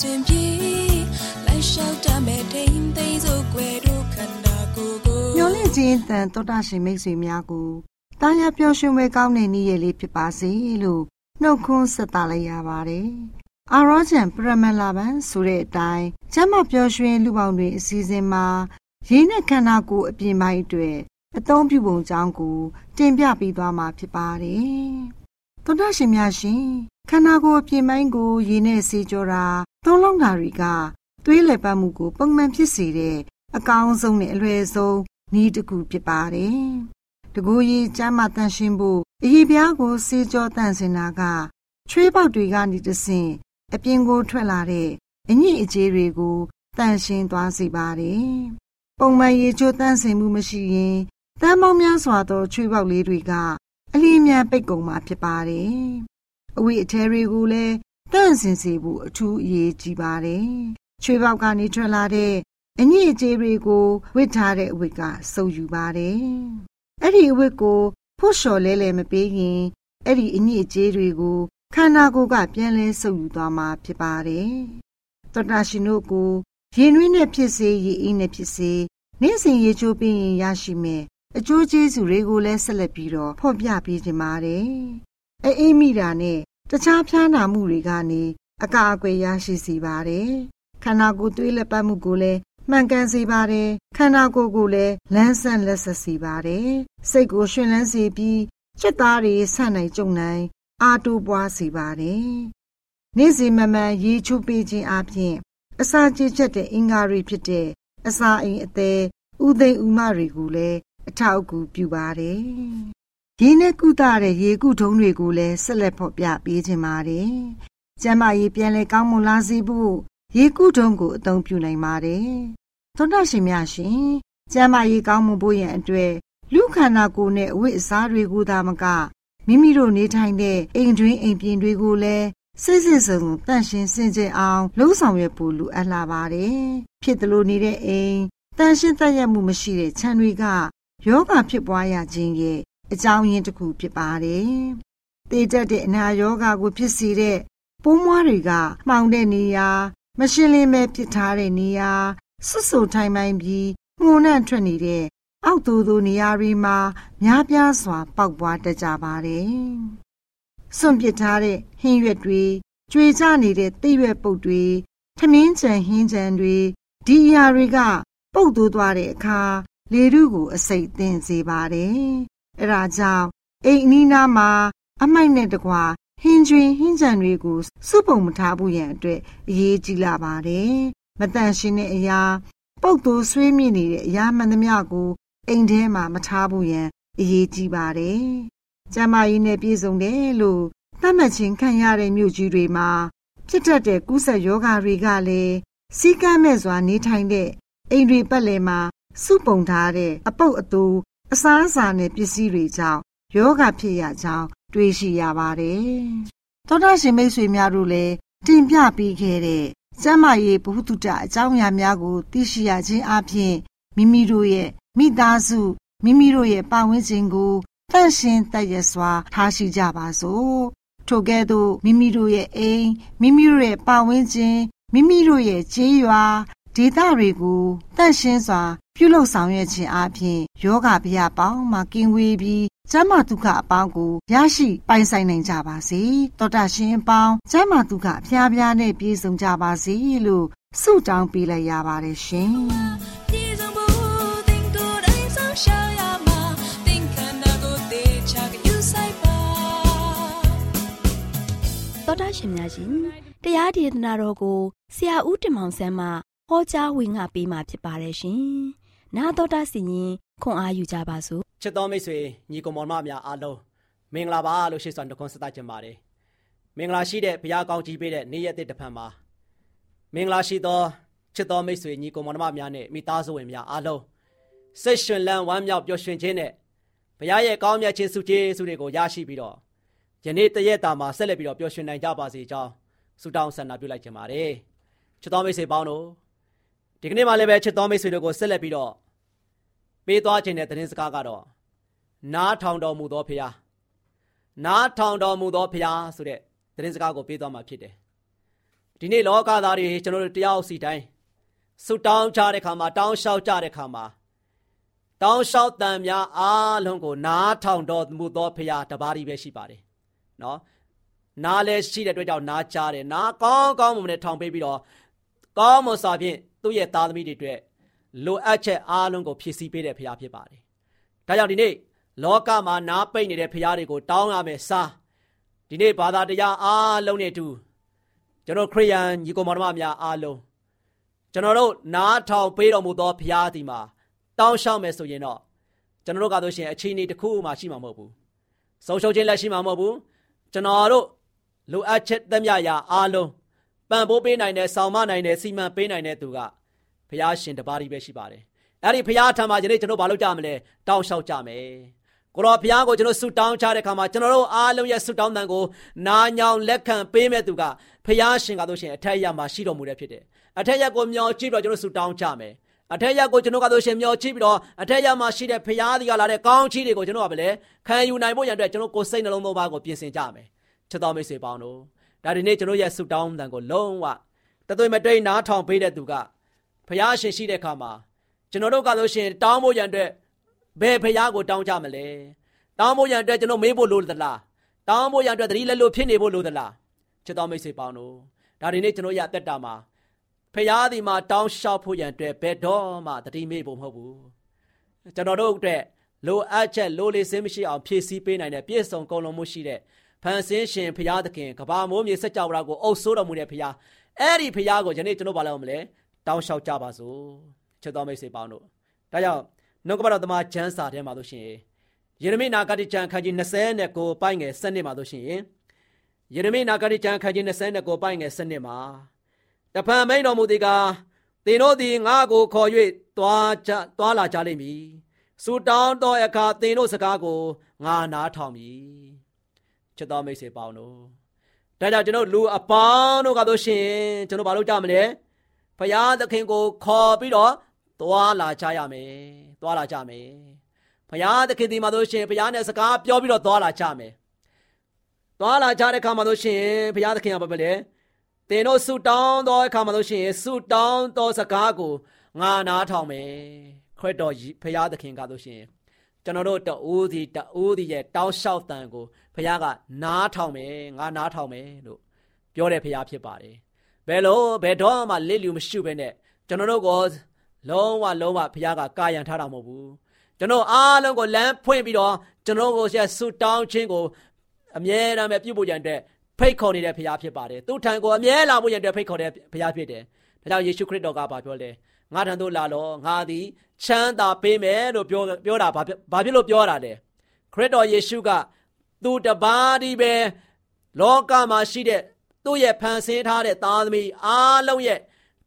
စဉ်အဆွင်ပြေလိုက်လျှောက်တမဲ့ထိန်သိမ်းစို့ွယ်တို့ခန္ဓာကိုယ်ကိုညှို့လင့်ခြင်းတန်တော်တာရှင်မိတ်ဆွေများကိုတာယာပျော်ရွှင်ဝဲကောင်းတဲ့နေ့ရက်လေးဖြစ်ပါစေလို့နှုတ်ခွန်းဆက်သလိုက်ရပါတယ်။အာရောချံပရမလာဘန်ဆိုတဲ့အတိုင်းကျမ်းမပျော်ရွှင်လူပေါင်းတွေအစည်းအဝေးမှာရင်းနဲ့ခန္ဓာကိုယ်အပြင်ပိုင်းအတွက်အသုံးပြုပုံကြောင်းကိုတင်ပြပေးသွားမှာဖြစ်ပါတယ်။သောတာရှင်များရှင် ခန္ဓာကိုယ်အပြင်ပိုင်းကိုရင်းနဲ့စေကြောတာသုံးလုံးတာတွေကသွေးလည်ပတ်မှုကိုပုံမှန်ဖြစ်စေတဲ့အကောင်းဆုံးနဲ့အလွယ်ဆုံးနည်းတစ်ခုဖြစ်ပါတယ်။တကူကြီးကျမ်းမာတန်ရှင်းဖို့အရေးပြားကိုစေကြောတန့်စင်တာကချွေးပေါက်တွေကနေတဆင့်အပြင်ကိုထွက်လာတဲ့အညစ်အကြေးတွေကိုတန့်ရှင်းသွားစေပါတယ်။ပုံမှန်ရေချိုးတန့်စင်မှုမရှိရင်တမ်းပေါင်းများစွာသောချွေးပေါက်လေးတွေကအလျင်မြန်ပိတ်ကုန်မှာဖြစ်ပါတယ်။ အဝိအထည်တွေကိုလည်းတန့်စင်စေဖို့အထူးအရေးကြီးပါတယ်။ချွေးပေါက်ကနေထွက်လာတဲ့အညစ်အကြေးတွေကိုဝစ်ထားတဲ့အဝိကစုပ်ယူပါတယ်။အဲ့ဒီအဝိကိုဖို့လျှော်လဲလဲမပေးရင်အဲ့ဒီအညစ်အကြေးတွေကိုခန္ဓာကိုယ်ကပြန်လဲဆုပ်ယူသွားမှာဖြစ်ပါတယ်။သောတာရှင်တို့ကိုရင်နှွေးနဲ့ဖြစ်စေရေအင်းနဲ့ဖြစ်စေနေ့စဉ်ရေချိုးပြီးရင်ရရှိမယ်အကျိုးကျေးဇူးတွေကိုလည်းဆက်လက်ပြီးတော့ဖော်ပြပေးခြင်းပါတယ်။ အအိမ်မိတာနဲ့တခြားဖျားနာမှုတွေကနေအကာအကွယ်ရရှိစေပါတယ်။ခန္ဓာကိုယ်သွေးလက်ပတ်မှုကိုလည်းမှန်ကန်စေပါတယ်ခန္ဓာကိုယ်ကိုလည်းလန်းဆန့်လက်ဆက်စေပါတယ်စိတ်ကိုရှင်လန်းစေပြီးစိတ်သားတွေဆန့်နိုင်ကြုံနိုင်အာတိုးပွားစေပါတယ်နေ့စဉ်မမှန်ရေချိုးပေးခြင်းအပြင်အစာကြေချက်တဲ့အင်္ဂါတွေဖြစ်တဲ့အစာအိမ်အသေးဥသိမ်ဥမတွေကိုလည်းအထောက်အကူပြုပါတယ် ရေနဲ့ကုသတဲ့ရေကုထုံးတွေကိုလည်းဆက်လက်ဖော်ပြပေးခြင်းပါတယ်ကျမ်းမာရေးပြန်လည်ကောင်းမွန်လာစေဖို့ရေကူးတုံးကိုအသုံးပြုနိုင်ပါတယ်။သောတာရှင်များရှင်ကျမ်းမာရေးကောင်းမှုဖို့ရန်အတွက်လူခန္ဓာကိုယ်နဲ့အဝိအစားတွေကိုသာမကမိမိတို့နေထိုင်တဲ့အိမ်တွင်းအိမ်ပြင်တွေကိုလည်းစစ်စစ်စုံတန့်ရှင်းစင်ကြယ်အောင်လှုံ့ဆော်ရဖို့လိုအပ်လာပါတယ်။ဖြစ်သလိုနေတဲ့အိမ်တန့်ရှင်းသက်ရမှုမရှိတဲ့ခြံတွေကယောဂဖြစ်ပွားရခြင်းရဲ့ အကြောင်းရင်းတစ်ခုဖြစ်ပါတယ်။တေးတက်တဲ့အနာယောဂါကိုဖြစ်စေတဲ့ပိုးမွားတွေကမှောင်တဲ့နေရာမရှင်းလင်းပဲဖြစ်ထားတဲ့နေရာဆွဆူထိုင်ပိုင်းပြီးမှုန်နှံ့ထွက်နေတဲ့အောက်သူသူနေရာတွေမှာများပြားစွာ ပေါက်ပွားတတ်ကြပါတယ်။စွန့်ပစ်ထားတဲ့ဟင်းရွက်တွေကျွေကြနေတဲ့သိရွက်ပုတ်တွေထမင်းချံဟင်းချံတွေဒီအရာတွေက ပုတ်သွးသွားတဲ့အခါလေထုကိုအစိတ်သင်စေပါတယ်။ အဲဒါကြောင့်အိမ်အနီးနားမှာ အမိုက်နဲ့တကွာဟင်းကျွင်းဟင်းချံတွေကိုစုပုံမထားဘူးရန်အတွက်အရေးကြီးလာပါတယ်။မတန့်ရှင်းတဲ့အရာ ပုတ်သွိုးဆွေးမြင့်နေတဲ့အရာမှန်သမျှကိုအိမ်ထဲမှာမထားဘူးရန်အရေးကြီးပါတယ်။ကျမကြီးနဲ့ပြည်စုံတယ်လို့သတ်မှတ်ခြင်းခံရတဲ့မြို့ကြီးတွေမှာဖြစ်တတ်တဲ့ကူးစက်ရောဂါတွေကလည်းစီးကမ်းမဲ့စွာနေထိုင်တဲ့အိမ်တွေပတ်လည်မှာစုပုံထားတဲ့အပုတ်အတူ အစားအစာနဲ့ပစ္စည်းတွေကြောင့်ယောဂဖြစ်ရကြောင်းတွေးရှိရပါတယ်။သောတာရှင်မိတ်ဆွေများတို့လည်းတင်ပြပေးခဲ့တဲ့ကျမ်းမာရေးဘုဟုတုတအကြောင်းအရာများကို သိရှိရခြင်းအပြင်မိမိတို့ရဲ့မိသားစုမိမိတို့ရဲ့ပတ်ဝန်းကျင်ကိုတန့်ရှင်းတည့်ရစွာထားရှိကြပါစို့ထိုကဲ့သို့မိမိတို့ရဲ့အိမ်မိမိတို့ရဲ့ပတ်ဝန်းကျင်မိမိတို့ရဲ့ကျေးရွာ ဒေသတွေကိုတန့်ရှင်းစွာ ပြုလုပ်ဆောင်ရွက်ခြင်းအပြင်ယောဂဗျာပေါင်းမှကင်းဝေးပြီးကျမ်းမာဒုက္ခအပေါင်းကိုရရှိပိုင်ဆိုင်နိုင်ကြပါစေတောတာရှင်အပေါင်းကျမ်းမာဒုက္ခအဖျားဖျားနဲ့ပြည့်စုံကြပါစေလို့ဆုတောင်းပေးလိုက်ရပါတယ်ရှင်တော်တာရှင်များရှင်တရားဒေသနာတော်ကိုဆရာဦးတင်မောင်ဆန်းမှ ဟောကြားဝင်ငါပေးมาဖြစ်ပါတယ်ရှင်။나တော်တာစီရင်ခွန်အားယူကြပါစို့ချစ်တော်မိတ်ဆွေညီကောင်မောင်မများအားလုံးမင်္ဂလာပါလို့ရှိစွာနှုတ်ခွန်းဆက်သကြပါတယ်။မင်္ဂလာရှိတဲ့ဘုရားကောင်းကြီးပေးတဲ့နေ့ရက်တစ်တစ်ဖန်မှာမင်္ဂလာရှိသောချစ်တော်မိတ်ဆွေညီကောင်မောင်မများနဲ့မိသားစုဝင်များအားလုံးစိတ်ရှင်လန်းဝမ်းမြောက်ပျော်ရွှင်ခြင်းနဲ့ဘုရားရဲ့ကောင်းမြတ်ခြင်းစုကျေးဇူးတွေကိုရရှိပြီးတော့ယနေ့တရက်တာမှာဆက်လက်ပြီးတော့ပျော်ရွှင်နိုင်ကြပါစေကြောင်းဆုတောင်းဆန္ဒပြုလိုက်ကြပါတယ်ချစ်တော်မိတ်ဆွေပေါင်းတို့ ဒီကနေ့မှလည်းပဲချစ်တော်မိတ်ဆွေတို့ကိုဆက်လက်ပြီးတော့ပေးသွားခြင်းတဲ့သတင်းစကားကတော့နားထောင်တော်မူသောဖရာနားထောင်တော်မူသောဖရာဆိုတဲ့သတင်းစကားကိုပေးသွားမှာဖြစ်တယ်ဒီနေ့လောကသားတွေကျွန်တော်တို့တရားစီတိုင်းဆုတောင်းကြတဲ့ခါမှာတောင်းလျှောက်ကြတဲ့ခါမှာတောင်းလျှောက်တန်များအားလုံးကိုနားထောင်တော်မူသောဖရာတပါးကြီးပဲရှိပါတယ်နော်နားလည်းရှိတဲ့အတွက်ကြောင့်နားကြားတယ်နားကောင်းကောင်းမွန်မွန်နဲ့ထောင်ပေးပြီးတော့ကောင်းမွန်စွာဖြင့် သူ့ရဲ့သားသမီးတွေအတွက်လိုအပ်ချက်အားလုံးကိုဖြည့်ဆည်းပေးတဲ့ဖရားဖြစ်ပါတယ်ဒါကြောင့်ဒီနေ့လောကမှာနားပိတ်နေတဲ့ဖရားတွေကိုတောင်းရမယ်စားဒီနေ့ဘာသာတရားအားလုံးနဲ့တူကျွန်တော်ခရိယန်ညီကောင်မောင်မများအားလုံးကျွန်တော်တို့နားထောင်ပေးတော်မူသောဖရားဒီမှာတောင်းလျှောက်မယ်ဆိုရင်တော့ကျွန်တော်တို့ကဆိုရှင်အခြေအနေတစ်ခုမှရှိမှာမဟုတ်ဘူးဆုံးရှုံးခြင်းလည်းရှိမှာမဟုတ်ဘူးကျွန်တော်တို့လိုအပ်ချက်သမျှရာအားလုံးပံ့ပိုးပေးနိုင်တဲ့ဆောင်မနိုင်တဲ့စီမံပေးနိုင်တဲ့သူက ဘုရားရှင်တပါးကြီးပဲရှိပါတယ်အဲ့ဒီဘုရားထံမှာယနေ့ကျွန်တော်ဘာလုပ်ကြမလဲတောင်းလျှောက်ကြမယ်ကိုတော်ဘုရားကိုကျွန်တော်ဆုတောင်းချတဲ့အခါမှာကျွန်တော်တို့အားလုံးရဲ့ဆုတောင်းတန်ကိုနာညောင်လက်ခံပေးမဲ့သူကဘုရားရှင်ကတို့ရှင်အထက်ရမှာရှိတော်မူတဲ့ဖြစ်တယ်အထက်ရက်ကိုမျောကြည့်ပြီးတော့ကျွန်တော်ဆုတောင်းကြမယ်အထက်ရက်ကိုကျွန်တော်ကတို့ရှင်မျောကြည့်ပြီးတော့အထက်ရက်မှာရှိတဲ့ဘုရားသည်ကလာတဲ့ကောင်းချီးတွေကိုကျွန်တော်ကလည်းခံယူနိုင်ဖို့ရန်အတွက်ကျွန်တော်ကိုယ်စိတ်နှလုံးသုံးပါးကိုပြင်ဆင်ကြမယ်ချစ်တော်မိတ်ဆွေပေါင်းတို့ဒါဒီနေ့ကျွန်တော်ရဲ့ဆုတောင်းတန်ကိုလုံးဝတသွေးမတိန်နားထောင်ပေးတဲ့သူက ဖះရှင်ရှိတဲ့အခါမှာကျွန်တော်တို့ကဆိုရှင်တောင်းဖို့ရန်အတွက်ဘယ်ဖះကိုတောင်းကြမလဲတောင်းဖို့ရန်အတွက်ကျွန်တော်မေးဖို့လိုသလားတောင်းဖို့ရန်အတွက်သတိလက်လို့ဖြစ်နေဖို့လိုသလားချစ်တော်မိတ်ဆွေပေါင်းတို့ဒါဒီနေ့ကျွန်တော်ရတက်တာမှာဖះဒီမှာတောင်းလျှောက်ဖို့ရန်အတွက်ဘယ်တော့မှသတိမေ့ဖို့မဟုတ်ဘူးကျွန်တော်တို့အတွက်လိုအပ်ချက်လိုလေစင်းမရှိအောင်ဖြည့်ဆည်းပေးနိုင်တဲ့ပြည့်စုံကုန်လုံးမှုရှိတဲ့ဖန်ဆင်းရှင်ဖရာသခင်ကဘာမိုးမြေစัจ java ကိုအုပ်ဆိုးတော်မူတဲ့ဖရာအဲ့ဒီဖရာကိုယနေ့ကျွန်တော်ဗာလဲအောင်မလဲ တောင်းလျှောက်ကြပါစို့ချစ်တော်မိတ်ဆွေပေါင်းတို့ဒါကြောင့်နှုတ်ကပတော်သမားကျမ်းစာထဲမှာတို့ရှင်ယေရမိနာဂတိကျမ်းခန်းကြီး29ပိုင်းငယ်7မှာတို့ရှင်ယေရမိနာဂတိကျမ်းခန်းကြီး29ပိုင်းငယ်7မှာတဖန်မိန်တော်မူသည်ကားသင်တို့သည်ငါ့ကိုခေါ်၍တွားကြတွားလာကြလိမ့်မည်ဆူတောင်းသောအခါသင်တို့စကားကိုငါနားထောင်မည်ချစ်တော်မိတ်ဆွေပေါင်းတို့ဒါကြောင့်ကျွန်တော်လူအပေါင်းတို့ကတော့ရှင်ကျွန်တော်ဘာလုပ်ကြမလဲ ဖရာသခင်ကိုခေါ်ပြီးတော့သွားလာကြရမယ်သွားလာကြမယ်ဖရာသခင်ဒီမှာတို့ရှင်ဖရာနဲ့စကားပြောပြီးတော့သွားလာကြမယ်သွားလာကြတဲ့ခါမှာတို့ရှင်ဖရာသခင်ကဘာပဲလဲသင်တို့ဆုတောင်းသောအခါမှာလို့ရှိရင်ဆုတောင်းသောစကားကိုငါနားထောင်မယ်ခရစ်တော်ဖရာသခင်ကလို့ရှိရင်ကျွန်တော်တို့တအိုးစီတအိုးစီရဲ့တောင်းလျှောက်တန်ကိုဖရာကနားထောင်မယ်ငါနားထောင်မယ်လို့ပြောတဲ့ဖရာဖြစ်ပါတယ် ဘယ်လိုဘယ်တော့မှလစ်လျူမရှိဘဲနဲ့ကျွန်တော်တို့ကိုလုံးဝလုံးဝဖရာကကာယံထားတာမဟုတ်ဘူးကျွန်တော်အားလုံးကိုလမ်းဖွင့်ပြီးတော့ကျွန်တော်ကိုဆက်ဆုတောင်းခြင်းကိုအမြဲတမ်းပဲပြုဖို့ရန်အတွက်ဖိတ်ခေါ်နေတဲ့ဖရားဖြစ်ပါတယ်သူထံကိုအမြဲလာဖို့ရတဲ့ဖိတ်ခေါ်တဲ့ဖရားဖြစ်တယ်ဒါကြောင့်ယေရှုခရစ်တော်ကပြောလဲငါထံသို့လာတော့ငါသည်ချမ်းသာပေးမယ်လို့ပြောပြောတာဘာဘာဖြစ်လို့ပြောတာလဲခရစ်တော်ယေရှုကသူတပါးဒီပဲလောကမှာရှိတဲ့ သူ့ရဲ့ဖန်ဆင်းထားတဲ့သားသမီးအားလုံးရဲ့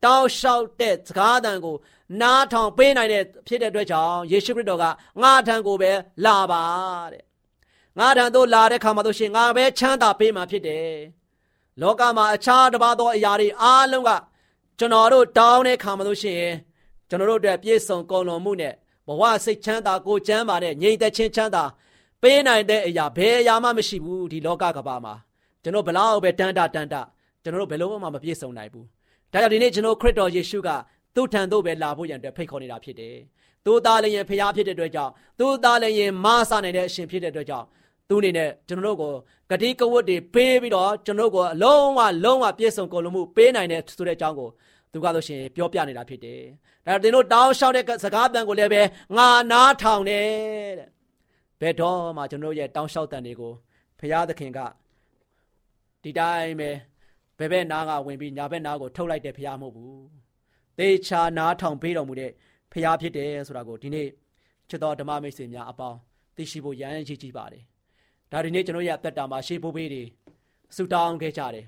တောင်းလျှောက်တဲ့စကားတန်ကို နားထောင်ပေးနိုင်တဲ့ဖြစ်တဲ့အတွက်ကြောင့်ယေရှုခရစ်တော်ကငါထံကိုပဲလာပါတဲ့ငါထံသို့လာတဲ့ခါမှာတို့ရှင်ငါပဲချမ်းသာပေးမှာဖြစ်တယ်လောကမှာအခြားတစ်ပါးသောအရာတွေအားလုံးကကျွန်တော်တို့တောင်းတဲ့ခါမှာတို့ရှင်ကျွန်တော်တို့အတွက်ပြည့်စုံကုန်လွန်မှုနဲ့ဘဝစိတ်ချမ်းသာကိုကျမ်းမာတဲ့ငြိမ်သက်ခြင်းချမ်းသာပေးနိုင်တဲ့အရာဘယ်အရာမှမရှိဘူးဒီလောကကဘာမှာ ကျွန်တော်ဘလောက်ပဲတန်တာတန်တာကျွန်တော်တို့ဘယ်လို့မှမပြည့်စုံနိုင်ဘူးဒါကြောင့်ဒီနေ့ကျွန်တော်ခရစ်တော်ယေရှုကသူ့ထံသို့ပဲလာဖို့ရန်အတွက်ဖိတ်ခေါ်နေတာဖြစ်တယ်။သူသားလည်းရင်ဖျားဖြစ်တဲ့အတွက်ကြောင့်သူသားလည်းရင်မဆနိုင်တဲ့အရှင်ဖြစ်တဲ့အတွက်ကြောင့်သူအနေနဲ့ကျွန်တော်တို့ကိုဂတိကဝတ်တွေပေးပြီးတော့ကျွန်တော်တို့ကိုအလုံးဝလုံးဝပြည့်စုံကုန်လုံးမှုပေးနိုင်တဲ့ဆိုတဲ့အကြောင်းကိုသူကဆိုရှင်ပြောပြနေတာဖြစ်တယ်။ဒါသင်တို့တောင်းလျှောက်တဲ့စကားတန်ကိုလည်းပဲငါနားထောင်တယ်တဲ့။ဘယ်တော့မှကျွန်တော်ရဲ့တောင်းလျှောက်တန်တွေကိုဖရာသခင်က ဒီတိုင်းပဲဘယ်ဘက်နားကဝင်ပြီးညာဘက်နားကိုထုတ်လိုက်တဲ့ဖရာမဟုတ်ဘူး။သေချာနားထောင်ပေးတော်မူတဲ့ဖရာဖြစ်တယ်ဆိုတာကိုဒီနေ့ချစ်တော်ဓမ္မမိတ်ဆွေများအပေါင်းသိရှိဖို့ရန်ရည်ကြီးပါတယ်။ဒါဒီနေ့ကျွန်တော်ရဲ့အသက်တာမှာရှေးဖို့ပေးတွေဆုတောင်းခဲ့ကြတယ်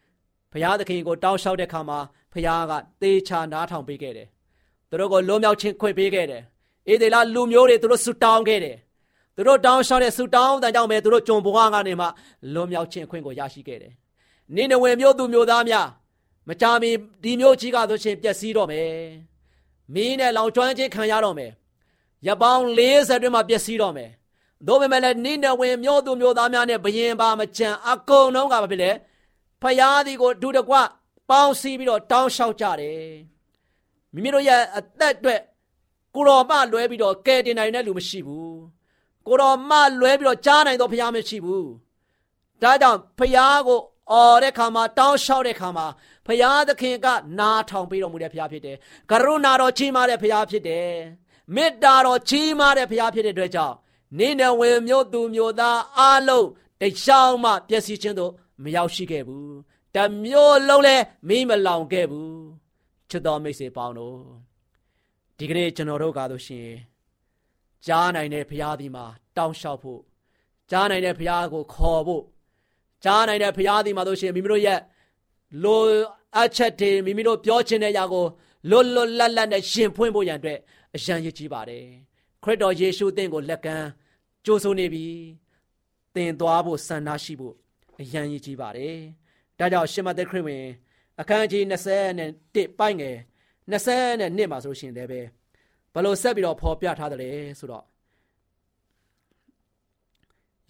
။ဖရာသခင်ကိုတောင်းလျှောက်တဲ့ခါမှာဖရာကသေချာနားထောင်ပေးခဲ့တယ်။သူတို့ကိုလွန်မြောက်ခြင်းခွင့်ပေးခဲ့တယ်။အေဒေလာလူမျိုးတွေသူတို့ဆုတောင်းခဲ့တယ်။ သူတို့တောင်းလျှောက်တဲ့ဆုတောင်းတဲ့ကြောင့်ပဲသူတို့ကြုံဘဝကနေမှလွန်မြောက်ခြင်းခွင့်ကိုရရှိခဲ့တယ်။နိနဝေမျိုးသူမျိုးသားများမကြမီဒီမျိုးကြီးကဆိုရှင်ပျက်စီးတော့မယ်။မင်းနဲ့လောင်ကျွမ်းခြင်းခံရတော့မယ်။ရပောင်း40အတွင်းမှာပျက်စီးတော့မယ်။သို့ပေမဲ့လည်းနိနဝေမျိုးသူမျိုးသားများနဲ့ဘယင်ပါမကြံအကုန်လုံးကဘာဖြစ်လဲ။ဖယားဒီကိုဒုတကွပေါင်းစည်းပြီးတော့တောင်းလျှောက်ကြတယ်။မိမိတို့ရဲ့အသက်အတွက်ကိုတော်မလွဲပြီးတော့ကဲတင်နိုင်တဲ့လူမရှိဘူး။ ကိုတော်မလွဲပြီးတော့ကြားနိုင်တော့ဖယားမရှိဘူး။ဒါကြောင့်ဖယားကိုအော်တဲ့ခါမှာတောင်းလျှောက်တဲ့ခါမှာဖရာသခင်ကနားထောင်ပေးတော်မူတဲ့ဖရာဖြစ်တယ်။ကရုဏာတော်ကြီးမားတဲ့ဖရာဖြစ်တယ်။မေတ္တာတော်ကြီးမားတဲ့ဖရာဖြစ်တဲ့အတွက်ကြောင့်နေနဲ့ဝင်မျိုးသူမျိုးသားအားလုံးတခြားမှပျက်စီးခြင်းတို့မရောက်ရှိခဲ့ဘူး။တမျိုးလုံးလည်းမိမလောင်ခဲ့ဘူး။ချစ်တော်မိတ်ဆွေပေါင်းတို့ဒီကနေ့ကျွန်တော်တို့ကားလို့ရှိရင် ကြားနိုင်တဲ့ဖရာဒီမှာတောင်းလျှောက်ဖို့ကြားနိုင်တဲ့ဖရာကိုခေါ်ဖို့ကြားနိုင်တဲ့ဖရာဒီမှာလို့ရှိရင်မိမိတို့ရဲ့လိုအချက်တွေမိမိတို့ပြောချင်တဲ့အရာကိုလွတ်လွတ်လပ်လပ်နဲ့ရှင်ဖွင့်ဖို့ရန်အတွက်အရန်ရည်ကြီးပါတယ်ခရစ်တော်ယေရှုသင်ကိုလက်ကမ်းကြိုးဆိုနေပြီသင်သွားဖို့ဆန္ဒရှိဖို့အရန်ရည်ကြီးပါတယ်ဒါကြောင့်ရှင်မသက်ခရစ်ဝင်အခန်းကြီး21ပိုက်ငယ်22မှာဆိုရှင်လည်းပဲ ဘလို့ဆက်ပြီးတော့ဖော်ပြထားတယ်လေဆိုတော့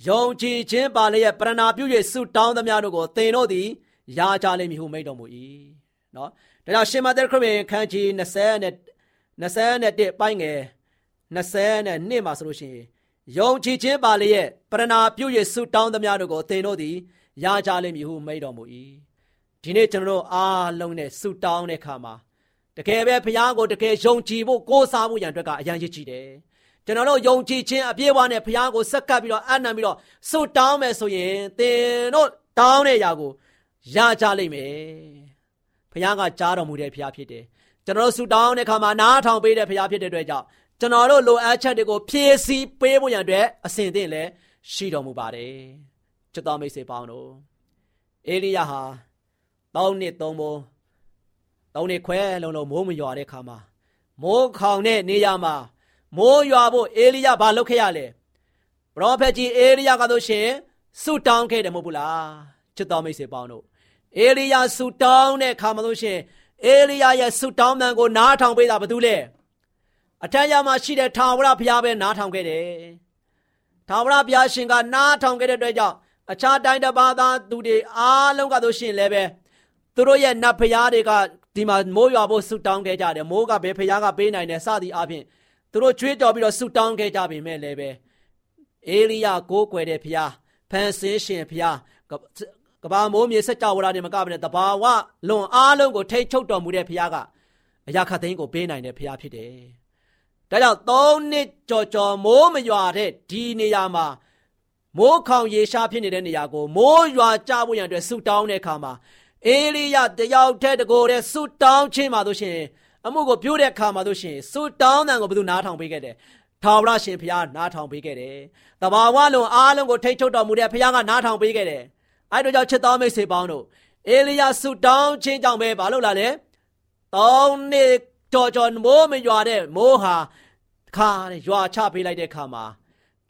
ယုံကြည်ခြင်းပါလျက်ပရဏာပြု၍ဆုတောင်းသမျှတို့ကိုသင်တို့သည်ရကြလိမ့်မည်ဟုမိန့်တော်မူ၏နော်ဒါကြောင့်ရှင်မသက်ခရစ်ဝင်ခန်းကြီး20နဲ့21ပိုင်းငယ်20နဲ့2မှာဆိုလို့ရှိရင်ယုံကြည်ခြင်းပါလျက်ပရဏာပြု၍ဆုတောင်းသမျှတို့ကိုသင်တို့သည်ရကြလိမ့်မည်ဟုမိန့်တော်မူ၏ဒီနေ့ကျွန်တော်တို့အားလုံးနဲ့ဆုတောင်းတဲ့အခါမှာ တကယ်ပဲဘုရားကိုတကယ်ယုံကြည်ဖို့ကိုးစားဖို့ရန်အတွက်ကအရန်ရည်ကြည်တယ်ကျွန်တော်တို့ယုံကြည်ခြင်းအပြည့်အဝနဲ့ဘုရားကိုစက္ကပ်ပြီးတော့အနံပြီးတော့ဆုတောင်းမယ်ဆိုရင်သင်တို့တောင်းတဲ့အရာကိုရကြလိမ့်မယ်ဘုရားကကြားတော်မူတဲ့ဘုရားဖြစ်တယ်ကျွန်တော်တို့ဆုတောင်းတဲ့အခါမှာနားထောင်ပေးတဲ့ဘုရားဖြစ်တဲ့အတွက်ကြောင့်ကျွန်တော်တို့လိုအပ်ချက်တွေကိုဖြည့်ဆည်းပေးဖို့ရန်အတွက်အစဉ်သင့်လည်းရှိတော်မူပါတယ်ချစ်တော်မိတ်ဆွေပေါင်းတို့အေလိယဟာတောင်းနှစ်သုံးဘုံ တောင်းနှစ်ခွဲလုံးလုံးမိုးမရွာတဲ့အခါမှာမိုးခေါင်တဲ့နေရာမှာမိုးရွာဖို့အေလိယဘာလုပ်ခဲ့ရလဲပရောဖက်ကြီးအေလိယကဆိုရှင်ဆုတောင်းခဲ့တယ်မဟုတ်ဘူးလားချစ်တော်မိတ်ဆွေပေါင်းတို့အေလိယဆုတောင်းတဲ့အခါမှာလို့ရှင်အေလိယရဲ့ဆုတောင်းတန်ကိုနားထောင်ပေးတာဘာလို့လဲအထက်ရမှာရှိတဲ့ထာဝရဘုရားပဲနားထောင်ခဲ့တယ်ထာဝရဘုရားရှင်ကနားထောင်ခဲ့တဲ့အတွက်ကြောင့်အခြားတိုင်းတစ်ပါးသားသူတွေအားလုံးကဆိုရှင်လည်းပဲသူတို့ရဲ့နတ်ဖျားတွေက ဒီမှာမိုးရွာဖို့ဆူတောင်းခဲ့ကြတယ်မိုးကဘယ်ဖျားကပေးနိုင်တယ်စသည်အပြင်သူတို့ကြွေးကြော်ပြီးတော့ဆူတောင်းခဲ့ကြပေမဲ့လည်းပဲအေလိယကိုးကွယ်တဲ့ဖျားဖန်ဆင်းရှင်ဖျားကဘာမိုးမြေစက်ကြဝဠာတွေမကဘဲနဲ့တဘာဝလွန်အားလုံးကိုထိတ်ချုပ်တော်မူတဲ့ဖျားကအရာခတ်သိန်းကိုပေးနိုင်တဲ့ဖျားဖြစ်တယ်။ဒါကြောင့်သုံးနှစ်ကြော်ကြော်မိုးမရွာတဲ့ဒီနေရာမှာမိုးခေါင်ရေရှားဖြစ်နေတဲ့နေရာကိုမိုးရွာကြဖို့ရန်အတွက်ဆူတောင်းတဲ့အခါမှာ အေလိယတယောက်တည်းတကိုယ်တည်းဆူတောင်းခြင်းမှာတို့ရှင်အမှုကိုပြုတဲ့အခါမှာတို့ရှင်ဆူတောင်းတဲ့ကိုဘယ်သူနားထောင်ပေးခဲ့တယ်ထာဝရရှင်ဘုရားနားထောင်ပေးခဲ့တယ်။တဘာဝလုံးအားလုံးကိုထိတ်ထုတ်တော်မူတဲ့ဘုရားကနားထောင်ပေးခဲ့တယ်။အဲဒါကြောင့်ချစ်တော်မိတ်ဆွေပေါင်းတို့အေလိယဆူတောင်းခြင်းကြောင့်ပဲဘာလို့လာလဲ။တောင်းနေတော်တော်မိုးမရွာတဲ့မိုးဟာခါရွာချပေးလိုက်တဲ့အခါမှာ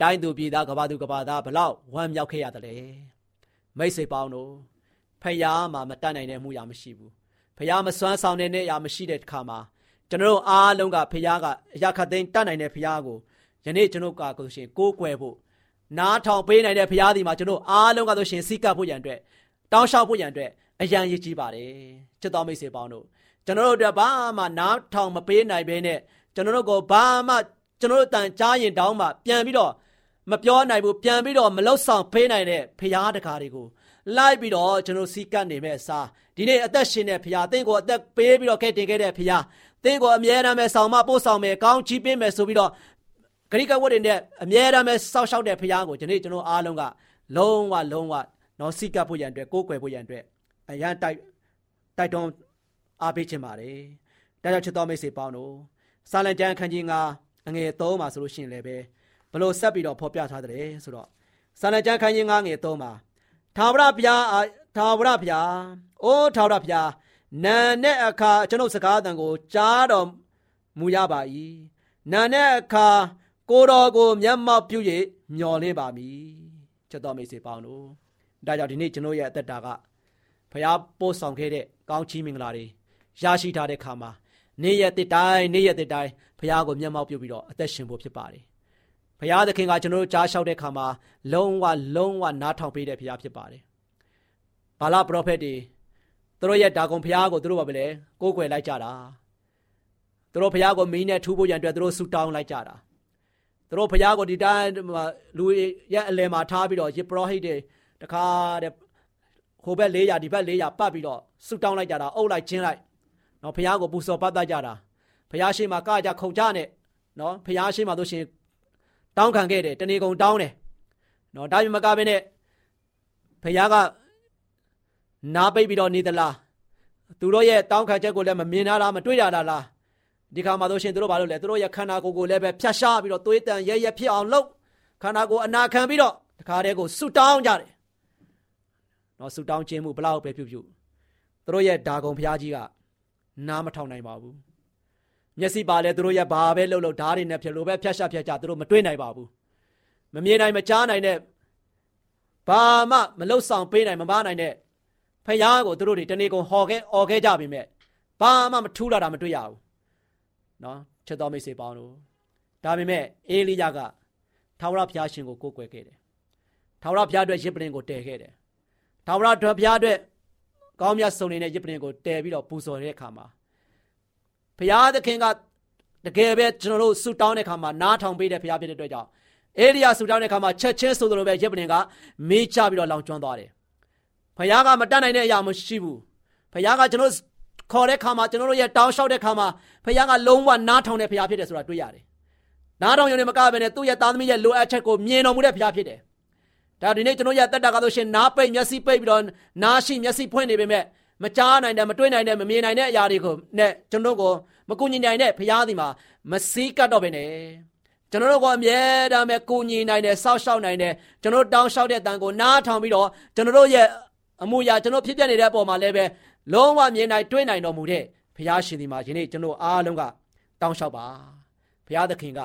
တိုင်းသူပြည်သားကဘာသူကဘာသားဘလောက်ဝမ်းမြောက်ခဲ့ရတယ်လေမိတ်ဆွေပေါင်းတို့ ဖယားမှာမတတ်နိုင်တဲ့အမှုရာမရှိဘူးဖယားမစွမ်းဆောင်တဲ့နေရာမရှိတဲ့အခါမှာကျွန်တော်တို့အားလုံးကဖယားကအရာခတ်သိမ်းတတ်နိုင်တဲ့ဖယားကိုယနေ့ကျွန်တော်ကကိုရှင်ကိုးကွယ်ဖို့နားထောင်ပေးနိုင်တဲ့ဖယားဒီမှာကျွန်တော်အားလုံးကဆိုရှင်စိတ်ကပ်ဖို့ရန်အတွက်တောင်းလျှောက်ဖို့ရန်အတွက်အရန်ရည်ကြီးပါတယ်ချစ်တော်မိတ်ဆွေပေါင်းတို့ကျွန်တော်တို့အတွက်ဘာမှနားထောင်မပေးနိုင်ဘဲနဲ့ကျွန်တော်တို့ကိုဘာမှကျွန်တော်တို့တန်ကြားရင်တောင်းမှပြန်ပြီးတော့မပြောနိုင်ဘူးပြန်ပြီးတော့မလောက်ဆောင်ဖေးနိုင်တဲ့ဖရာတကားတွေကို လိုက်ပြီးတော့ကျွန်တော်စီကတ်နေမဲ့အစားဒီနေ့အသက်ရှင်တဲ့ဖရာသင်ကိုအသက်ပေးပြီးတော့ခဲ့တင်ခဲ့တဲ့ဖရာသင်ကိုအမြဲတမ်းပဲဆောင်မပို့ဆောင်မယ်ကောင်းချီးပေးမယ်ဆိုပြီးတော့ဂရိကဝတ်တွေနဲ့အမြဲတမ်းပဲစောက်ရှောက်တဲ့ဖရာကိုဒီနေ့ကျွန်တော်အားလုံးကလုံးဝလုံးဝနော်စီကတ်ဖို့ရန်အတွက်ကိုးကွယ်ဖို့ရန်အတွက်အရန်တိုက်တိုက်တွန်းအားပေးခြင်းပါတယ်ဒါကြောင့်ချစ်တော်မိတ်ဆွေပေါင်းတို့စာလံကျမ်းခန်းကြီး9အငယ်3မှာဆိုလို့ရှိရင်လည်းပဲဘလို့ဆက်ပြီးတော့ဖော်ပြထားတယ်ဆိုတော့စာလံကျမ်းခန်းကြီး9ငယ်3မှာ ထာဝရဘုရားထာဝရဘုရားအိုးထာဝရဘုရားနာနဲ့အခါကျွန်ုပ်စကားအတန်ကိုကြားတော်မူရပါ၏နာနဲ့အခါကိုတော်ကိုမျက်မှောက်ပြု၍မျော်လင့်ပါမည်ချက်တော်မိတ်ဆွေပေါင်းတို့ဒါကြောင့်ဒီနေ့ကျွန်တော်ရဲ့အသက်တာကဘုရားပို့ဆောင်ခဲ့တဲ့ကောင်းချီးမင်္ဂလာတွေရရှိထားတဲ့ခါမှာနေ့ရက်တစ်တိုင်းနေ့ရက်တစ်တိုင်းဘုရားကိုမျက်မှောက်ပြုပြီးတော့အသက်ရှင်ဖို့ဖြစ်ပါတယ် ဘုရားသခင်ကကျွန်တော်တို့ကြားလျှောက်တဲ့ခါမှာလုံးဝလုံးဝနားထောင်ပေးတဲ့ဘုရားဖြစ်ပါတယ်။ဘာလပရောဖက်တွေသူတို့ရဲ့ဒါကုံဘုရားကိုသူတို့ဘာပဲလဲကိုးကွယ်လိုက်ကြတာ။သူတို့ဘုရားကိုမင်းနဲ့ထူဖို့ရန်အတွက်သူတို့ဆူတောင်းလိုက်ကြတာ။သူတို့ဘုရားကိုဒီတိုင်းလူရဲ့အလယ်မှာထားပြီးတော့ယေပရောဟိတ်တွေတခါတဲ့ဟိုဘက်400ဒီဘက်400ပတ်ပြီးတော့ဆူတောင်းလိုက်ကြတာအုပ်လိုက်ချင်းလိုက်နော်ဘုရားကိုပူဇော်ပတ်တတ်ကြတာဘုရားရှိခိုးမှာကကြခုံကြနဲ့နော်ဘုရားရှိခိုးမှာတို့ရှင် တောင်းခံခဲ့တယ်တဏီကုံတောင်းတယ်နော်ဒါပေမဲ့မကဘဲနဲ့ဖခင်ကနားပိတ်ပြီးတော့နေသလားသူတို့ရဲ့တောင်းခံချက်ကိုလည်းမမြင်ရလားမတွေ့ရတာလားဒီခါမှာတို့ရှင်သူတို့ဘာလုပ်လဲသူတို့ရဲ့ခန္ဓာကိုယ်ကိုလည်းပဲဖြတ်ရှားပြီးတော့သွေးတန်ရဲရဲဖြစ်အောင်လုပ်ခန္ဓာကိုယ်အနာခံပြီးတော့တခါတည်းကိုဆူတောင်းကြတယ်နော်ဆူတောင်းခြင်းမှုဘလောက်ပဲပြုပြုသူတို့ရဲ့ဓာကုံဖျားကြီးကနားမထောင်နိုင်ပါဘူး မျက်စိပါလဲသူတို့ရဲ့ဘာပဲလှုပ်လှုပ်ဓာတ်တွေနဲ့ဖြစ်လို့ပဲဖြတ်ရှဖြတ်ကြသူတို့မတွေ့နိုင်ပါဘူးမမြင်နိုင်မကြားနိုင်တဲ့ဘာမှမလှုပ်ဆောင်ပေးနိုင်မမနိုင်တဲ့ဖယားကိုသူတို့တွေတနေ့ကုန်ဟော်ခဲ့អော်ခဲ့ကြပြီမဲ့ဘာမှမထူးလာတာမတွေ့ရဘူးနော်ချက်တော်မိတ်ဆွေပေါင်းတို့ဒါပေမဲ့အေလိယကထာဝရဘုရားရှင်ကိုကိုးကွယ်ခဲ့တယ်ထာဝရဘုရားအတွက်ရစ်ပလင်ကိုတည်ခဲ့တယ်ထာဝရဘုရားအတွက်ကောင်းမြတ်ဆုံးနေတဲ့ရစ်ပလင်ကိုတည်ပြီးတော့ပူဇော်တဲ့အခါမှာ ဘုရားသခင်ကတကယ်ပဲကျွန်တော်တို့ဆူတောင်းတဲ့ခါမှာနားထောင်ပေးတဲ့ဘုရားဖြစ်တဲ့အတွက်ကြောင့်အေလိယဆူတောင်းတဲ့ခါမှာချက်ချင်းဆိုသလိုပဲယေပလင်ကမေးချပြီးတော့လောင်ကျွမ်းသွားတယ်။ဘုရားကမတတ်နိုင်တဲ့အရာမရှိဘူး။ဘုရားကကျွန်တော်ခေါ်တဲ့ခါမှာကျွန်တော်တို့ရဲ့တောင်းလျှောက်တဲ့ခါမှာဘုရားကလုံးဝနားထောင်တဲ့ဘုရားဖြစ်တယ်ဆိုတာတွေ့ရတယ်။နားထောင်ရုံနဲ့မကဘဲနဲ့သူ့ရဲ့သားသမီးရဲ့လိုအပ်ချက်ကိုမြင်တော်မူတဲ့ဘုရားဖြစ်တယ်။ဒါဒီနေ့ကျွန်တော်ရဲ့တက်တာကဆိုရှင်နားပိတ်မျက်စိပိတ်ပြီးတော့နားရှိမျက်စိဖွင့်နေပေမဲ့ မကြားနိုင်တဲ့မတွေ့နိုင်တဲ့မမြင်နိုင်တဲ့အရာတွေကိုနဲ့ကျွန်တော်ကိုမကူညီနိုင်တဲ့ဘုရားသည်မှာမစည်းကတ်တော့ပဲနဲ့ကျွန်တော်တို့ကအမြဲတမ်းပဲကူညီနိုင်တယ်စောက်ရှောက်နိုင်တယ်ကျွန်တော်တောင်းလျှောက်တဲ့အတန်ကိုနားထောင်ပြီးတော့ကျွန်တော်တို့ရဲ့အမှုရာကျွန်တော်ဖြစ်ပြနေတဲ့အပေါ်မှာလည်းပဲလုံးဝမြင်နိုင်တွေ့နိုင်တော်မူတဲ့ဘုရားရှင်ဒီမှာယနေ့ကျွန်တော်အားလုံးကတောင်းလျှောက်ပါဘုရားသခင်က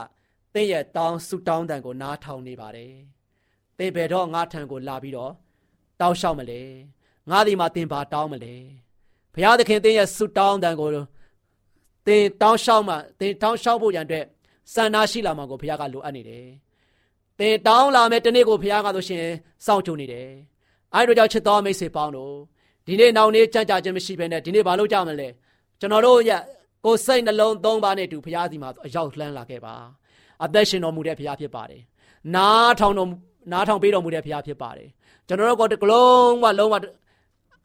သင်ရဲ့တောင်းဆုတောင်းတန်ကိုနားထောင်နေပါတယ်သင်ဘယ်တော့ငါထံကိုလာပြီးတော့တောင်းလျှောက်မလဲ ငါဒီမှာသင်ဘာတောင်းမလဲဘုရားသခင်သင်ရဲ့ဆုတောင်းတန်ကိုသင်တောင်းလျှောက်မှသင်တောင်းလျှောက်ဖို့ရန်အတွက်စံနာရှိလာမှာကိုဘုရားကလိုအပ်နေတယ်။သင်တောင်းလာမဲ့တနေ့ကိုဘုရားကဆိုရှင်စောင့်ကြုံနေတယ်။အဲဒီတော့ကြောင့်ချစ်တော်မိတ်ဆွေပေါင်းတို့ဒီနေ့နောက်နေ့ကြံ့ကြာခြင်းမရှိဘဲနဲ့ဒီနေ့ဘာလို့ကြမလဲကျွန်တော်တို့ရဲ့ကိုယ်စိတ်နှလုံးသုံးပါးနဲ့တူဘုရားစီမှာအရောက်လှမ်းလာခဲ့ပါအသက်ရှင်တော်မူတဲ့ဘုရားဖြစ်ပါတယ်နားထောင်တော်နားထောင်ပေးတော်မူတဲ့ဘုရားဖြစ်ပါတယ်ကျွန်တော်တို့ကိုတကလုံးကလုံးဝ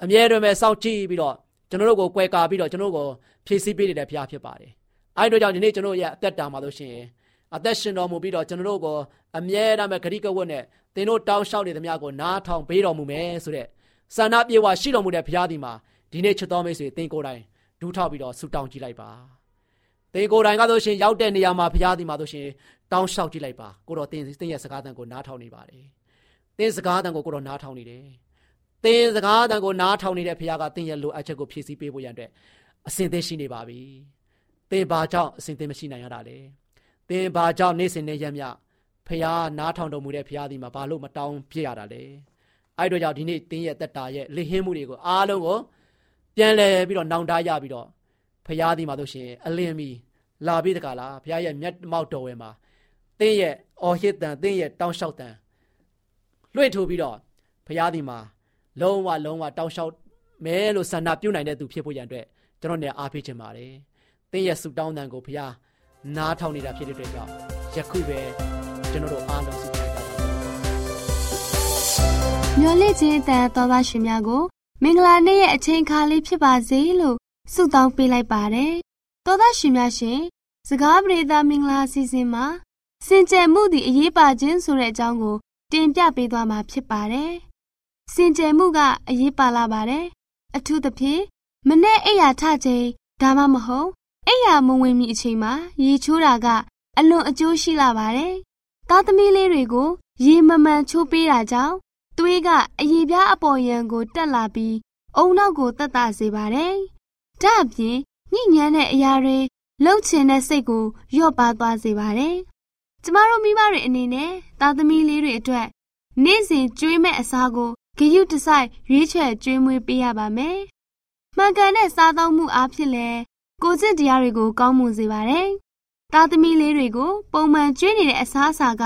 အမြဲတမ်းပဲစောင့်ကြည့်ပြီးတော့ကျွန်တော်တို့ကိုကွယ်ကာပြီးတော့ကျွန်တော်တို့ကိုဖြည့်ဆည်းပေးနေတဲ့ဘုရားဖြစ်ပါတယ်အဲဒီတော့ကြောင့်ဒီနေ့ကျွန်တော်ရဲ့အသက်တာမှာလို့ရှိရင်အသက်ရှင်တော်မူပြီးတော့ကျွန်တော်တို့ကိုအမြဲတမ်းပဲဂရိကဝတ်နဲ့သင်တို့တောင်းလျှောက်နေသမျှကိုနားထောင်ပေးတော်မူမယ်ဆိုတဲ့ဆန္ဒပြေဝရှိတော်မူတဲ့ဘုရားဒီမှာဒီနေ့ချစ်တော်မိတ်ဆွေသင်ကိုယ်တိုင်ဒူးထောက်ပြီးတော့ဆုတောင်းကြည့်လိုက်ပါသင်ကိုယ်တိုင်ကဆိုရှင်ရောက်တဲ့နေရာမှာဘုရားဒီမှာဆိုရှင်တောင်းလျှောက်ကြည့်လိုက်ပါကိုတော်သင်သင်ရဲ့စကားသံကိုနားထောင်နေပါတယ်သင်စကားသံကိုကိုတော်နားထောင်နေတယ် သင်စကားသံကိုနားထောင်နေတဲ့ဘုရားကသင်ရဲ့လိုအပ်ချက်ကိုဖြည့်ဆည်းပေးဖို့ရန်အတွက်အစဉ်သင့်ရှိနေပါပြီသင်ဘာကြောင့်အစဉ်သင့်မရှိနိုင်ရတာလဲသင်ဘာကြောင့်နေ့စဉ်နဲ့ရက်မြဖះနားထောင်တော်မူတဲ့ဖះဒီမှာဘာလို့မတောင်းပြရတာလဲအဲ့တို့ကြောင့်ဒီနေ့တင်းရဲ့တက်တာရဲ့လေဟင်းမှုတွေကိုအားလုံးကိုပြန်လဲပြီးတော့နောင်တရပြီးတော့ဖះဒီမှာတို့ရှင်အလင်းမီလာပြီးတကလားဖះရဲ့မျက်မှောက်တော်ဝဲမှာတင်းရဲ့အော်ဟစ်တန်တင်းရဲ့တောင်းလျှောက်တန်လွှင့်ထိုးပြီးတော့ဖះဒီမှာ လုံးဝလုံးဝတောင်းလျှောက်မဲလို့ဆန္ဒပြုတ်နိုင်တဲ့သူဖြစ်ဖို့ရန်အတွက်ကျွန်တော်နေအားပေးချင်ပါတယ်တင်းရဲ့ဆူတောင်းတန်ကိုဖះနားထောင်နေတာဖြစ်တဲ့အတွက်ကြောင့်ယခုပဲကျွန်တော်တို့အားလုံးစုကြပါမျော်လင့်ခြင်းအတန်တော်သားရှင်များကို မင်္ဂလာနေ့ရဲ့အချိန်အခါလေးဖြစ်ပါစေလို့ဆုတောင်းပေးလိုက်ပါတယ်တော်သားရှင်များရှင်စကားပြေသာမင်္ဂလာအစီအစဉ်မှာစင်ကြယ်မှုသည်အရေးပါခြင်းဆိုတဲ့အကြောင်းကိုတင်ပြပေးသွားမှာဖြစ်ပါတယ် စင်ကြယ်မှုကအရေးပါလာပါတယ်အထူးသဖြင့်မနေ့အိယာထချိန်ဒါမှမဟုတ်အိယာမဝင်မီအချိန်မှာရေချိုးတာကအလွန်အကျိုးရှိလာပါတယ်။သားသမီးလေးတွေကို ရေမမှန်ချိုးပေးတာကြောင့်သွေးကအရေပြားအပေါ်ယံကိုတက်လာပြီးအုံနောက်ကိုတက်တာစေပါတယ်။ဒါ့အပြင်ညဉ့်ညမ်းတဲ့အရာတွေလှုပ်ချင်တဲ့စိတ်ကိုလျော့ပါသွားစေပါတယ်။ကျမတို့မိဘတွေအနေနဲ့သားသမီးလေးတွေအတွက်နေ့စဉ်ကျွေးမဲ့အစားကို ဂရုတစိုက်ရွေးချယ်ကျွေးမွေးပေးရပါမယ်။မှန်ကန်တဲ့စားသုံးမှုအားဖြင့်လည်းကိုကျင့်တရားတွေကိုကောင်းမွန်စေပါတယ်။သားသမီးလေးတွေကိုပုံမှန်ကျွေးနေတဲ့အစားအစာက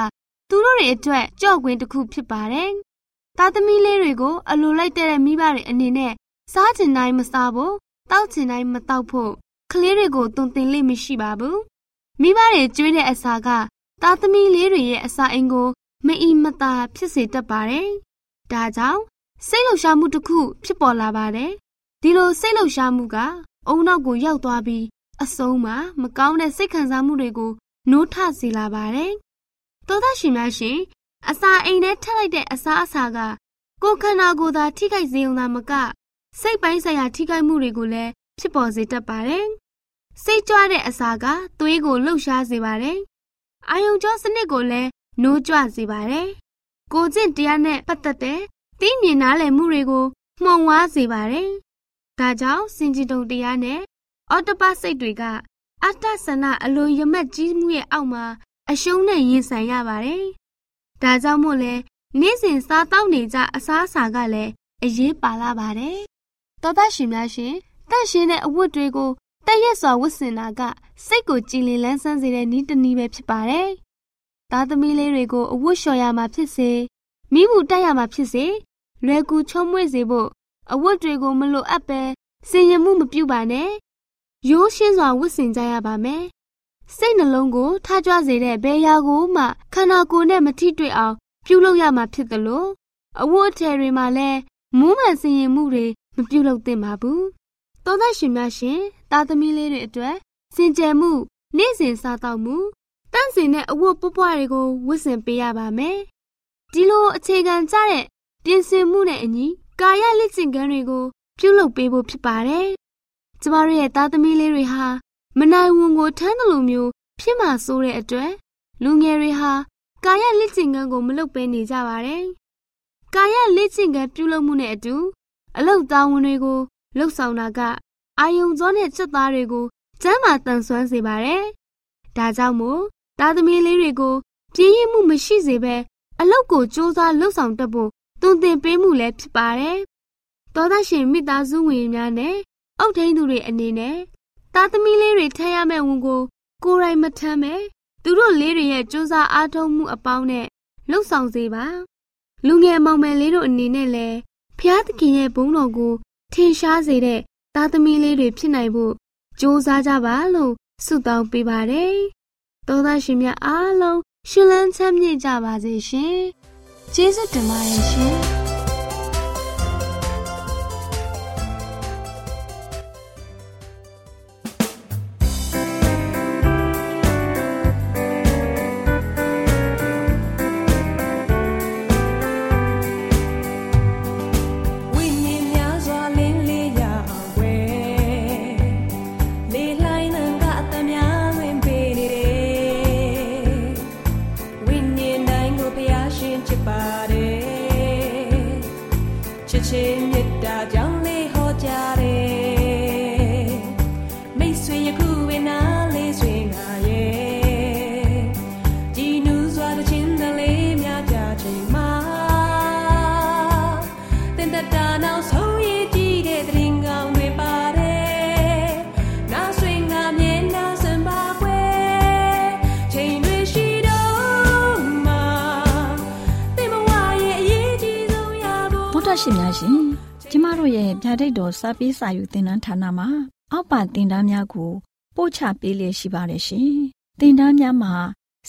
သူတို့တွေအတွက်ကြော့ကွင်းတစ်ခုဖြစ်ပါတယ်။သားသမီးလေးတွေကိုအလိုလိုက်တဲ့မိဘတွေအနေနဲ့စားချင်တိုင်းမစားဖို့တောက်ချင်တိုင်းမတောက်ဖို့ကလေးတွေကိုတုံတင်လိမ့်မရှိပါဘူး။မိဘတွေကျွေးတဲ့အစာကသားသမီးလေးတွေရဲ့အစာအိမ်ကိုမအီမသာဖြစ်စေတတ်ပါတယ်။ ဒါကြောင့်စိတ်လှုပ်ရှားမှုတစ်ခုဖြစ်ပေါ်လာပါတယ်။ဒီလိုစိတ်လှုပ်ရှားမှုကအုံနောက်ကိုရောက်သွားပြီးအဆုံးမှာမကောင်းတဲ့စိတ်ခံစားမှုတွေကိုနိုးထစေလာပါတယ်။သောသားရှင်များရှင်အစာအိမ်ထဲထပ်လိုက်တဲ့အစာအစာကကိုယ်ခန္ဓာကိုယ်သာထိခိုက်စေုံသာမကစိတ်ပိုင်းဆိုင်ရာထိခိုက်မှုတွေကိုလည်းဖြစ်ပေါ်စေတတ်ပါတယ်။စိတ်ကြွတဲ့အစာကသွေးကိုလှုပ်ရှားစေပါတယ်။အာယုံကြောစနစ်ကိုလည်းနိုးကြွစေပါတယ်။ ကိုကျင့်တရားနဲ့ပတ်သက်တဲ့သိမြင်နားလည်မှုတွေကိုမှုံဝါးစေပါတယ်။ဒါကြောင့်စင်ကြည်တုံတရားနဲ့အော်တပတ်စိတ်တွေကအတ္တဆန္ဒအလိုရမက်ကြီးမှုရဲ့အောက်မှာအရှုံးနဲ့ရင်ဆိုင်ရပါတယ်။ဒါကြောင့်မို့လဲနေ့စဉ်စားတောက်နေကြအစားအစာကလည်းအရေးပါလာပါတယ်။သောသားရှင်များရှင်တန့်ရှင်းတဲ့အဝတ်တွေကိုတက်ရက်စွာဝတ်ဆင်တာကစိတ်ကိုကြည်လင်လန်းဆန်းစေတဲ့နည်းတစ်နည်းပဲဖြစ်ပါတယ်။ သားသမီးလေးတွေကိုအဝတ်လျှော်ရမှာဖြစ်စေမိမှုတက်ရမှာဖြစ်စေလွယ်ကူချုံးမွေ့စေဖို့အဝတ်တွေကိုမလိုအပ်ပဲစင်ရမှုမပြုပါနဲ့ရိုးရှင်းစွာဝတ်ဆင်ကြရပါမယ်စိတ်နှလုံးကိုထားကြွစေတဲ့ဘယ်ရာကိုမှခန္ဓာကိုယ်နဲ့မထိတွေ့အောင်ပြုလုပ်ရမှာဖြစ်သလိုအဝတ်အထည်တွေမှာလည်းမူးမှန်စင်ရင်မှုတွေမပြုလုပ်သင့်ပါဘူးသောသားရှင်များရှင် သားသမီးလေးတွေအတွက်စင်ကြယ်မှု နေ့စဉ်စားတော့မှု တန့်စင်တဲ့အဝတ်ပွပွားတွေကိုဝတ်ဆင်ပေးရပါမယ်ဒီလိုအခြေခံကြတဲ့ပြင်ဆင်မှုနဲ့အညီကာယလက်ကျင့်ခန်းတွေကိုပြုလုပ်ပေးဖို့ဖြစ်ပါတယ်။ကျမတို့ရဲ့သားသမီးလေးတွေဟာမနိုင်ဝန်ကိုထမ်းတယ်လို့မျိုးဖြစ်မှဆိုတဲ့အတွက်လူငယ်တွေဟာကာယလက်ကျင့်ခန်းကိုမလုပ်ဘဲနေကြပါတယ်။ကာယလက်ကျင့်ခန်းပြုလုပ်မှုနဲ့အတူအလုတ်သားဝန်တွေကိုလှုပ်ဆောင်တာကအာယုံစောနဲ့စက်သားတွေကိုကျမ်းမာတန်ဆွမ်းစေပါတယ်။ဒါကြောင့်မို့ သားသမီးလေးတွေကိုပြင်းရမှုမရှိစေဘဲအလုတ်ကိုစူးစမ်းလှုပ်ဆောင်တတ်ဖို့တွင်တင်ပေးမှုလည်းဖြစ်ပါတယ်။သောသားရှင်မိသားစုဝင်များနဲ့အုတ်ထိန်သူတွေအနေနဲ့သားသမီးလေးတွေထမ်းရမယ့်ဝန်ကို ကိုယ်တိုင်မထမ်းပဲသူတို့လေးတွေရဲ့ကြိုးစားအားထုတ်မှုအပေါင်းနဲ့လှုပ်ဆောင်စေပါလူငယ်မောင်မယ်လေးတို့အနေနဲ့လည်းဖျားသခင်ရဲ့ဘုန်းတော်ကိုထထင်ရှားစေတဲ့သားသမီးလေးတွေဖြစ်နိုင်ဖို့ကြိုးစားကြပါလို့ဆုတောင်းပေးပါတယ်။ သောသားရှင်များအားလုံးရှင်လန်းချမ်းမြေ့ကြပါစေရှင်။ကျေးဇူးတင်ပါတယ်ရှင်။။ စာပေးစာယူတင်နန်းဌာနမှာ အောက်ပါတင်ဒားများကို ပို့ချပေးလျက်ရှိပါတယ်ရှင်။တင်ဒားများမှာ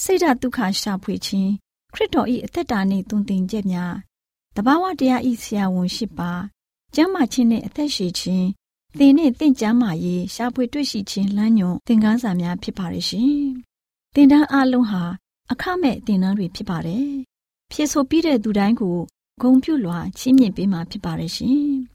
စိတ်ဓာတ်ဒုက္ခရှာဖွေခြင်းခရစ်တော်၏အသက်တာနှင့်တုန်တင်ချက်များတဘာဝတရားဤဆရာဝန်ရှိပါကျမ်းမာခြင်းနှင့်အသက်ရှိခြင်းသင်နှင့်တင့်ကြမာရေးရှာဖွေတွေ့ရှိခြင်းလမ်းညွန်သင်ခန်းစာများဖြစ်ပါရဲ့ရှင်။တင်ဒားအလုံးဟာအခမဲ့တင်ဒားတွေဖြစ်ပါတယ်။ဖြစ်ဆိုပြီးတဲ့သူတိုင်းကိုဂုံပြုလွှာချီးမြှင့်ပေးမှာဖြစ်ပါတယ်ရှင်။